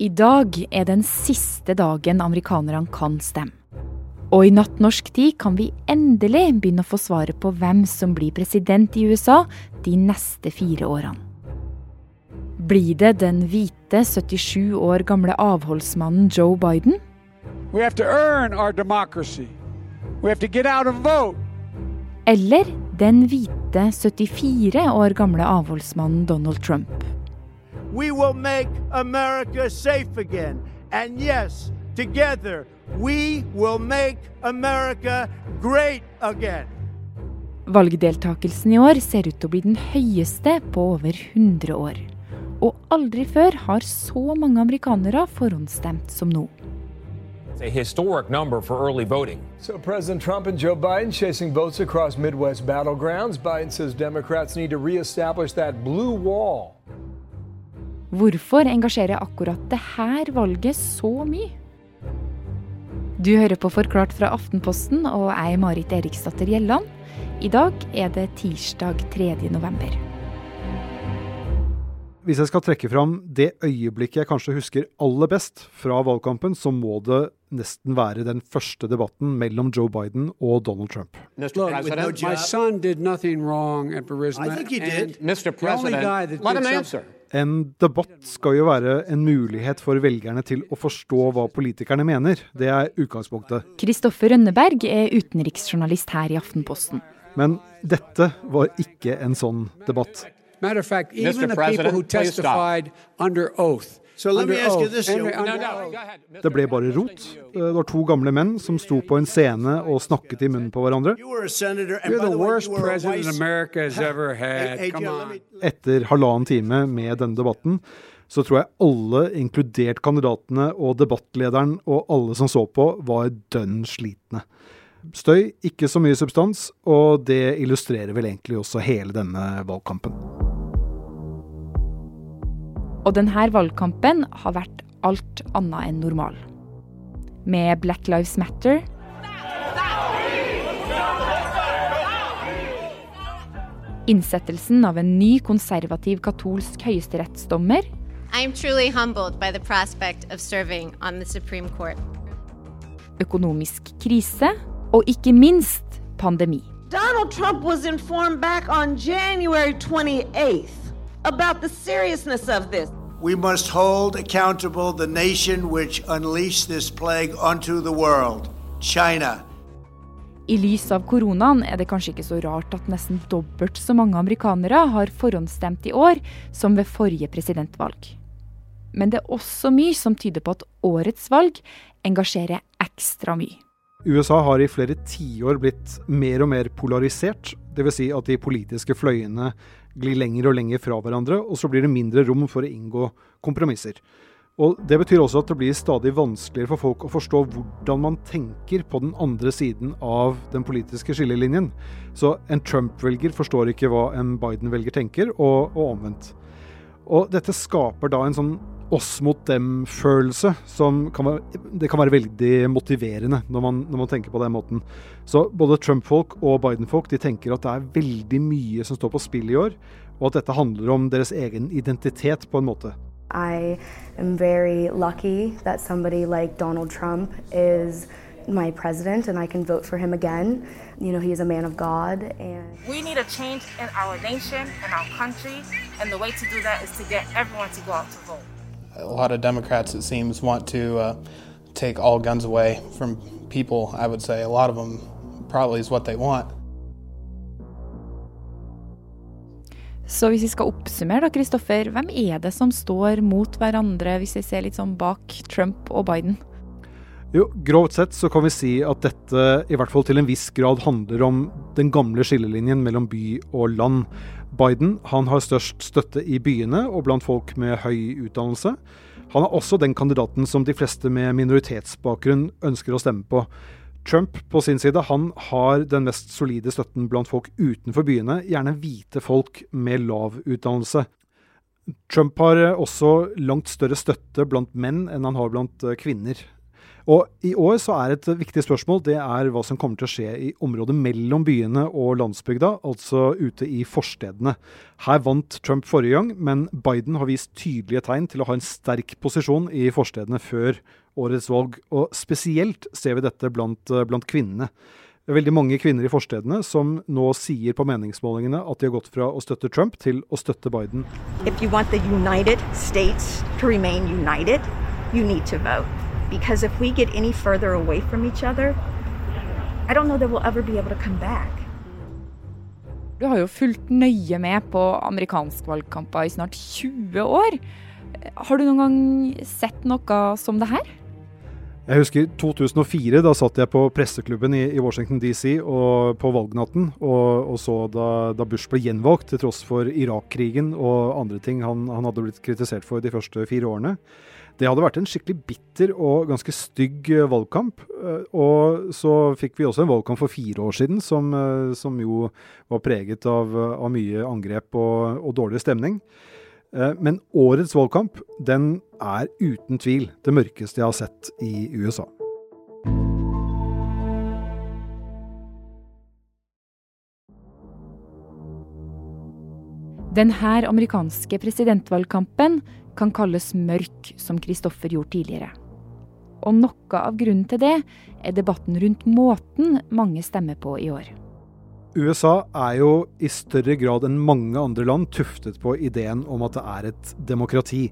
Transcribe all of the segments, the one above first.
I dag er den siste dagen amerikanerne kan stemme. Og i natt norsk tid kan vi endelig begynne å få svaret på hvem som blir president i USA de neste fire årene. Blir det den hvite 77 år gamle avholdsmannen Joe Biden? Eller den hvite 74 år gamle avholdsmannen Donald Trump? We will make America safe again. And yes, together we will make America great again. Valgdeltakelsen i år ser ut til å bli den høyeste på over 100 år. Og aldri før har så mange amerikanere forhåndsstemt som nå. a historic number for early voting. So President Trump and Joe Biden chasing votes across Midwest battlegrounds. Biden says Democrats need to reestablish that blue wall. Hvorfor engasjerer akkurat det her valget så mye? Du hører på Forklart fra Aftenposten, og jeg Marit Eriksdatter Gjelland. I dag er det tirsdag 3. november. Hvis jeg skal trekke fram det øyeblikket jeg kanskje husker aller best fra valgkampen, så må det nesten være den første debatten mellom Joe Biden og Donald Trump. Mr. My son did nothing wrong at Burisma. I think he did. Mr. President, let him answer. En debatt skal jo være en mulighet for velgerne til å forstå hva politikerne mener. Det er utgangspunktet. Kristoffer Rønneberg er utenriksjournalist her i Aftenposten. Men dette var ikke en sånn debatt. Matter of fact, even the people who testified under oath det ble bare rot. Det var to gamle menn som sto på en scene og snakket i munnen på hverandre. Etter halvannen time med denne debatten så tror jeg alle, inkludert kandidatene og debattlederen og alle som så på, var dønn slitne. Støy, ikke så mye substans, og det illustrerer vel egentlig også hele denne valgkampen. Og denne valgkampen har vært alt annet enn normal. Med Black Lives Matter Innsettelsen av en ny konservativ katolsk høyesterettsdommer Økonomisk krise og ikke minst pandemi. Donald Trump was informed back on January 28th about the seriousness of this. We must hold accountable the nation which unleashed this plague onto the world, China. I lys av koronaen er det kanskje ikke så rart at nesten dobbelt så mange amerikanere har forhåndsstemt i år som ved forrige presidentvalg. Men det er også mye som tyder på at årets valg engasjerer ekstra mye. USA har i flere tiår blitt mer og mer polarisert. Dvs. Si at de politiske fløyene glir lenger og lenger fra hverandre, og så blir det mindre rom for å inngå kompromisser. Og Det betyr også at det blir stadig vanskeligere for folk å forstå hvordan man tenker på den andre siden av den politiske skillelinjen. Så en Trump-velger forstår ikke hva en Biden-velger tenker, og, og omvendt. Og dette skaper da en sånn oss mot dem-følelse som kan være, det kan være veldig motiverende når man, når man tenker på den måten. Så både Trump-folk og Biden-folk de tenker at det er veldig mye som står på spill i år, og at dette handler om deres egen identitet på en måte. I am very lucky that somebody like Donald Trump is my president and I can vote for him again. You know, he is a man of God and We need a change in our nation and our country and the way to do that is to get everyone to go out to vote a lot of Democrats, it seems, want to uh, take all guns away from people. I would say a lot of them probably is what they want. Så hvis vi skal oppsummere, da, Kristoffer, hvem er det som står mot hverandre, hvis vi ser litt sånn bak Trump og Biden? Jo, Grovt sett så kan vi si at dette i hvert fall til en viss grad handler om den gamle skillelinjen mellom by og land. Biden har størst støtte i byene og blant folk med høy utdannelse. Han er også den kandidaten som de fleste med minoritetsbakgrunn ønsker å stemme på. Trump på sin side han har den mest solide støtten blant folk utenfor byene, gjerne hvite folk med lav utdannelse. Trump har også langt større støtte blant menn enn han har blant kvinner. Og I år så er et viktig spørsmål det er hva som kommer til å skje i området mellom byene og landsbygda, altså ute i forstedene. Her vant Trump forrige gang, men Biden har vist tydelige tegn til å ha en sterk posisjon i forstedene før årets valg. Og spesielt ser vi dette blant, blant kvinnene. Det er veldig mange kvinner i forstedene som nå sier på meningsmålingene at de har gått fra å støtte Trump til å støtte Biden. If you want the United States to remain united, you need to. Because if we get any further away from each other, I don't know that we'll ever be able to come back. Du har jo fulgt nøye med på amerikansk valgkamper i snart 20 år. Har du noen gang sett noe som det her? Jeg husker 2004. Da satt jeg på presseklubben i, i Washington DC og, på valgnatten og, og så da, da, Bush ble gjenvalgt, til tross for Irak-krigen og andre ting han, han, hadde blitt kritisert for de første fire årene. Det hadde vært en skikkelig bitter og ganske stygg eh, valgkamp. Eh, og så fikk vi også en valgkamp for fire år siden som, eh, som jo var preget av, av mye angrep og, og dårlig stemning. Men årets valgkamp den er uten tvil det mørkeste jeg har sett i USA. Denne amerikanske presidentvalgkampen kan kalles mørk, som Kristoffer gjorde tidligere. Og noe av grunnen til det er debatten rundt måten mange stemmer på i år. USA er jo i større grad enn mange andre land tuftet på ideen om at det er et demokrati.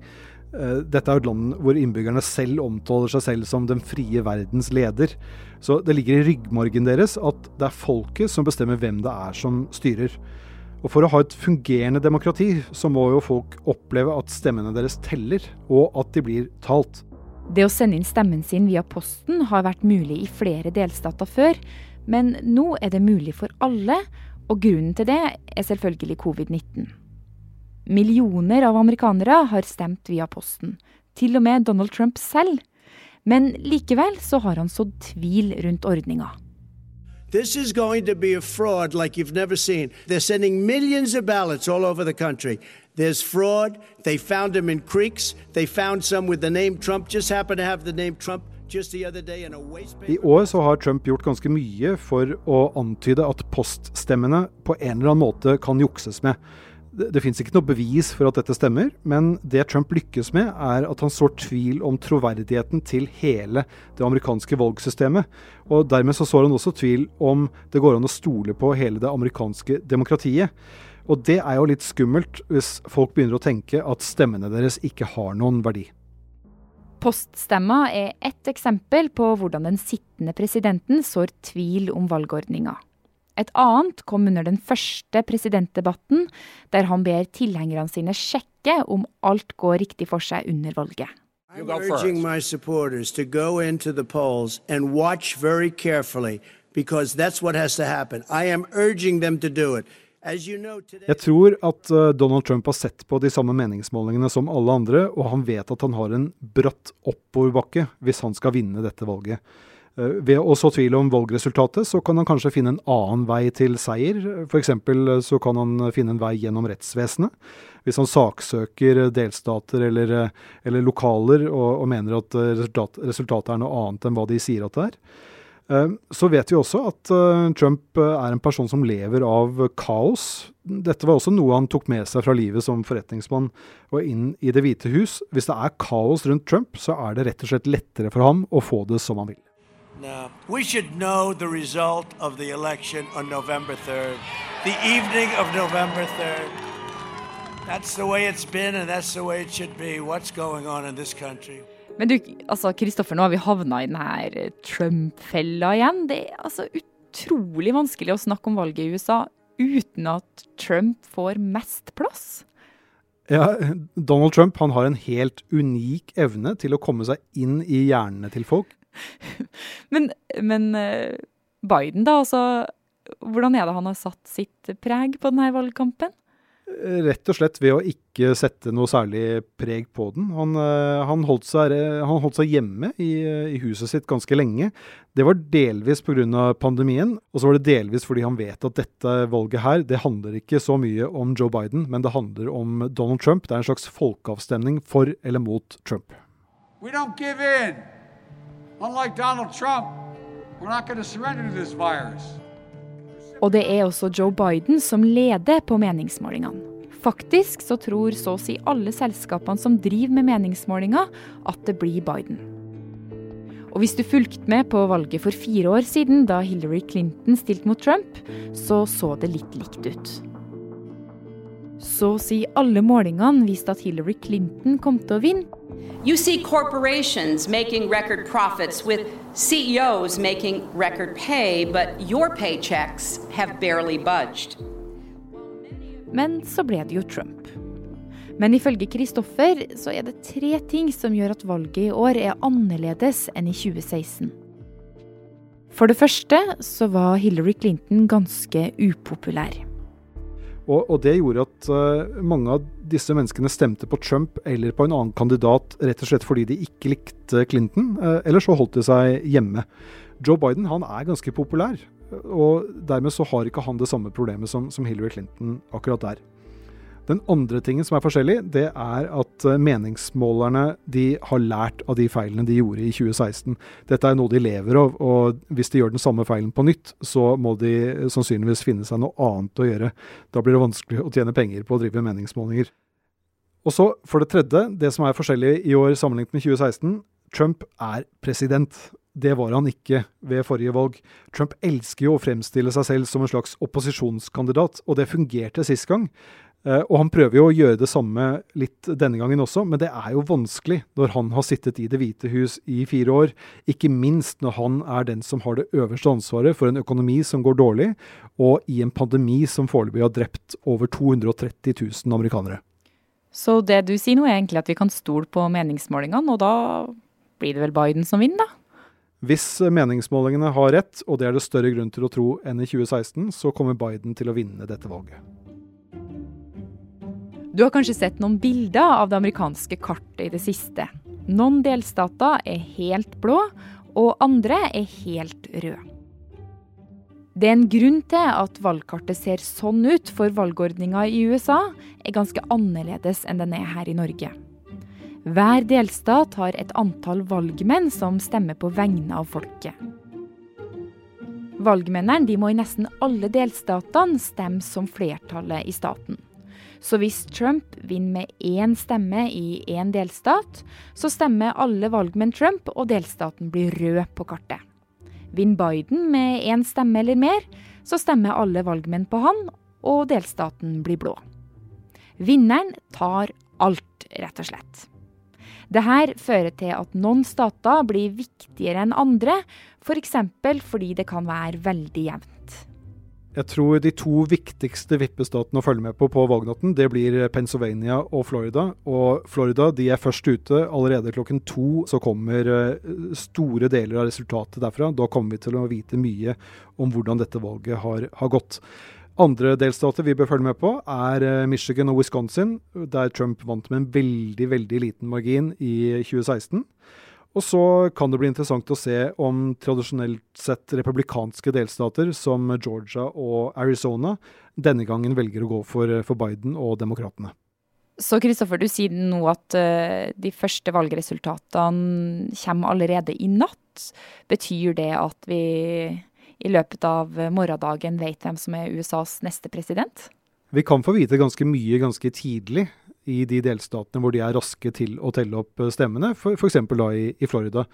Eh, dette er et land hvor innbyggerne selv omtaler seg selv som den frie verdens leder. Så det ligger i ryggmargen deres at det er folket som bestemmer hvem det er som styrer. Og For å ha et fungerende demokrati, så må jo folk oppleve at stemmene deres teller, og at de blir talt. Det å sende inn stemmen sin via posten har vært mulig i flere delstater før, men nå er det mulig for alle, og grunnen til det er selvfølgelig covid-19. Millioner av amerikanere har stemt via posten, til og med Donald Trump selv. Men likevel så har han sådd tvil rundt ordninga. This is going to be a fraud like you've never seen. They're sending millions of ballots all over the country. There's fraud. They found them in creeks. They found some with the name Trump, just happened to have the name Trump. I år så har Trump gjort ganske mye for å antyde at poststemmene på en eller annen måte kan jukses med. Det, det fins ikke noe bevis for at dette stemmer, men det Trump lykkes med, er at han sår tvil om troverdigheten til hele det amerikanske valgsystemet. Og dermed så sår han også tvil om det går an å stole på hele det amerikanske demokratiet. Og det er jo litt skummelt hvis folk begynner å tenke at stemmene deres ikke har noen verdi. Poststemma er ett eksempel på hvordan den sittende presidenten sår tvil om valgordninga. Et annet kom under den første presidentdebatten, der han ber tilhengerne sine sjekke om alt går riktig for seg under valget. I'm urging my supporters to go into the polls and watch very carefully because that's what has to happen. I am urging them to do it. Jeg tror at eh, Donald Trump har sett på de samme meningsmålingene som alle andre, og han vet at han har en bratt oppoverbakke hvis han skal vinne dette valget. Eh, ved å så tvil om valgresultatet, så kan han kanskje finne en annen vei til seier. F.eks. Eh, så kan han finne en vei gjennom rettsvesenet. Hvis han saksøker delstater eller, eller lokaler og, og, mener at resultat, resultatet er noe annet enn hva de sier at det er. Eh, så vet vi også at eh, Trump eh, er en person som lever av kaos. Dette var også noe han tok med seg fra livet som forretningsmann og inn i Det hvite hus. Hvis det er kaos rundt Trump, så er det rett og slett lettere for ham å få det som han vil. No. We should know the result of the election on November 3rd. The evening of November 3rd. That's the way it's been, and that's the way it should be. What's going on in this country? Men du, altså Kristoffer, nå har vi havna i denne Trump-fella igjen. Det er altså utrolig vanskelig å snakke om valget i USA uten at Trump får mest plass. Ja, Donald Trump han har en helt unik evne til å komme seg inn i hjernene til folk. Men, men eh, Biden, da? altså Hvordan er det han har satt sitt preg på denne valgkampen? Rett og slett ved å ikke sette noe særlig preg på den. Han, eh, han, holdt, seg, han holdt, seg, hjemme i, i, huset sitt ganske lenge. Det var delvis pga. pandemien, og så var det delvis fordi han vet at dette valget her, det handler ikke så mye om Joe Biden, men det handler om Donald Trump. Det er en slags folkeavstemning for eller mot Trump. We don't give in. Unlike Donald Trump, we're not going to surrender to this virus. Og det er også Joe Biden som leder på meningsmålingene. Faktisk så tror så å si alle selskapene som driver med meningsmålinger, at det blir Biden. Og hvis du fulgte med på valget for fire år siden, da Hillary Clinton stilte mot Trump, så så det litt likt ut. Så å si alle målingene viste at Hillary Clinton kom til å vinne. You see corporations making record profits with CEOs making record pay, but your paychecks have barely budged. Men så ble det jo Trump. Men ifølge Kristoffer så er det tre ting som gjør at valget i år er annerledes enn i 2016. For det første så var Hillary Clinton ganske upopulær. Og, og, det gjorde at uh, mange av disse menneskene stemte på Trump eller på en annen kandidat rett og slett fordi de ikke likte Clinton, uh, eller så holdt de seg hjemme. Joe Biden han er ganske populær, og dermed så har ikke han det samme problemet som, som Hillary Clinton akkurat der. Den andre tingen som er forskjellig, det er at eh, meningsmålerne de har lært av de feilene de gjorde i 2016. Dette er noe de lever av, og hvis de gjør den samme feilen på nytt, så må de sannsynligvis finne seg noe annet å gjøre. Da blir det vanskelig å tjene penger på å drive meningsmålinger. Og så, for det tredje, det som er forskjellig i år sammenlignet med 2016. Trump er president. Det var han ikke ved forrige valg. Trump elsker jo å fremstille seg selv som en slags opposisjonskandidat, og det fungerte sist gang. Eh, og han prøver jo å gjøre det samme litt denne gangen også, men det er jo vanskelig når han har sittet i Det hvite hus i fire år. Ikke minst når han er den som har det øverste ansvaret for en økonomi som går dårlig, og i en pandemi som foreløpig har drept over 230 000 amerikanere. Så det du sier nå er egentlig at vi kan stole på meningsmålingene, og da blir det vel Biden som vinner, da? Hvis meningsmålingene har rett, og det er det større grunn til å tro enn i 2016, så kommer Biden til å vinne dette valget. Du har kanskje sett noen bilder av det amerikanske kartet i det siste. Noen delstater er helt blå, og andre er helt røde. Det er en grunn til at valgkartet ser sånn ut, for valgordninga i USA er ganske annerledes enn den er her i Norge. Hver delstat har et antall valgmenn som stemmer på vegne av folket. Valgmennene må i nesten alle delstatene stemme som flertallet i staten. Så hvis Trump vinner med én stemme i én delstat, så stemmer alle valgmenn Trump, og delstaten blir rød på kartet. Vinner Biden med én stemme eller mer, så stemmer alle valgmenn på han, og delstaten blir blå. Vinneren tar alt, rett og slett. Dette fører til at noen stater blir viktigere enn andre, f.eks. For fordi det kan være veldig jevnt. Jeg tror de to viktigste vippestatene å følge med på på valgnatten, det blir Pennsylvania og Florida. Og Florida de er først ute. Allerede klokken to så kommer eh, store deler av resultatet derfra. Da kommer vi til å vite mye om hvordan dette valget har, har gått. Andre delstater vi bør følge med på, er eh, Michigan og Wisconsin, der Trump vant med en veldig, veldig liten margin i 2016. Og så kan det bli interessant å se om tradisjonelt sett republikanske delstater som Georgia og Arizona denne gangen velger å gå for, for Biden og demokratene. Så Kristoffer, du sier nå at uh, de første valgresultatene kommer allerede i natt. Betyr det at vi i løpet av morgendagen vet hvem som er USAs neste president? Vi kan få vite ganske mye ganske tidlig i de delstatene hvor de er raske til å telle opp eh, stemmene, f.eks. da i, i, Florida.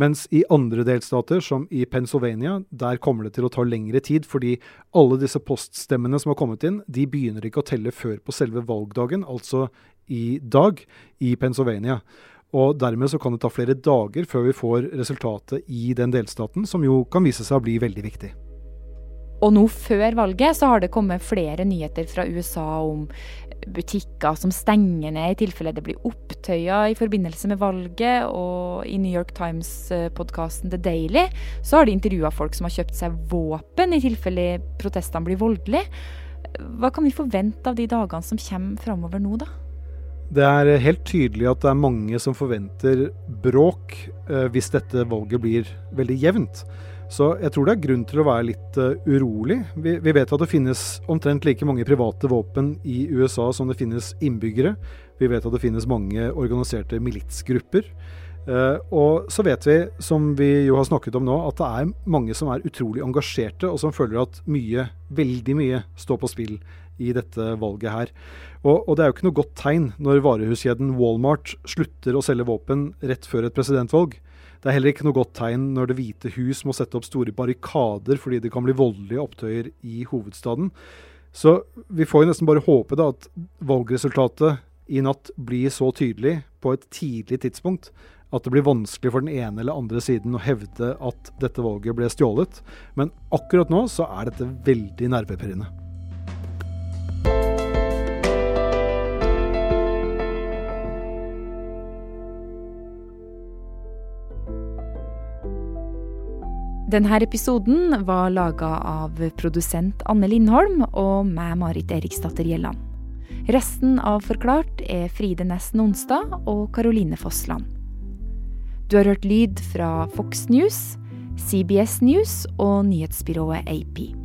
Mens i andre delstater, som i Pennsylvania, der kommer det til å ta lengre tid, fordi alle disse poststemmene som har kommet inn, de begynner ikke å telle før på selve valgdagen, altså i dag, i Pennsylvania. Og dermed så kan det ta flere dager før vi får resultatet i den delstaten, som jo kan vise seg å bli veldig viktig. Og nå før valget så har det kommet flere nyheter fra USA om butikker som stenger ned i tilfelle det blir opptøyer i forbindelse med valget. Og i New York Times-podkasten The Daily så har de intervjua folk som har kjøpt seg våpen i tilfelle protestene blir voldelige. Hva kan vi forvente av de dagene som kommer framover nå, da? Det er helt tydelig at det er mange som forventer bråk eh, hvis dette valget blir veldig jevnt. Så jeg tror det er grunn til å være litt uh, urolig. Vi, vi, vet at det finnes omtrent like mange private våpen i USA som det finnes innbyggere. Vi vet at det finnes mange organiserte militsgrupper. Uh, og så vet vi, som vi jo har snakket om nå, at det er mange som er utrolig engasjerte, og som føler at mye, veldig mye, står på spill i dette valget her. Og, og det er jo ikke noe godt tegn når varehuskjeden Walmart slutter å selge våpen rett før et presidentvalg. Det er heller ikke noe godt tegn når Det hvite hus må sette opp store barrikader fordi det kan bli voldelige opptøyer i hovedstaden. Så vi får jo nesten bare håpe da at valgresultatet i natt blir så tydelig på et tidlig tidspunkt at det blir vanskelig for den ene eller andre siden å hevde at dette valget ble stjålet. Men akkurat nå så er dette veldig nervepirrende. Denne episoden var laga av produsent Anne Lindholm og meg, Marit Eriksdatter Gjelland. Resten av Forklart er Fride Næss Nonstad og Caroline Fossland. Du har hørt lyd fra Fox News, CBS News og nyhetsbyrået AP.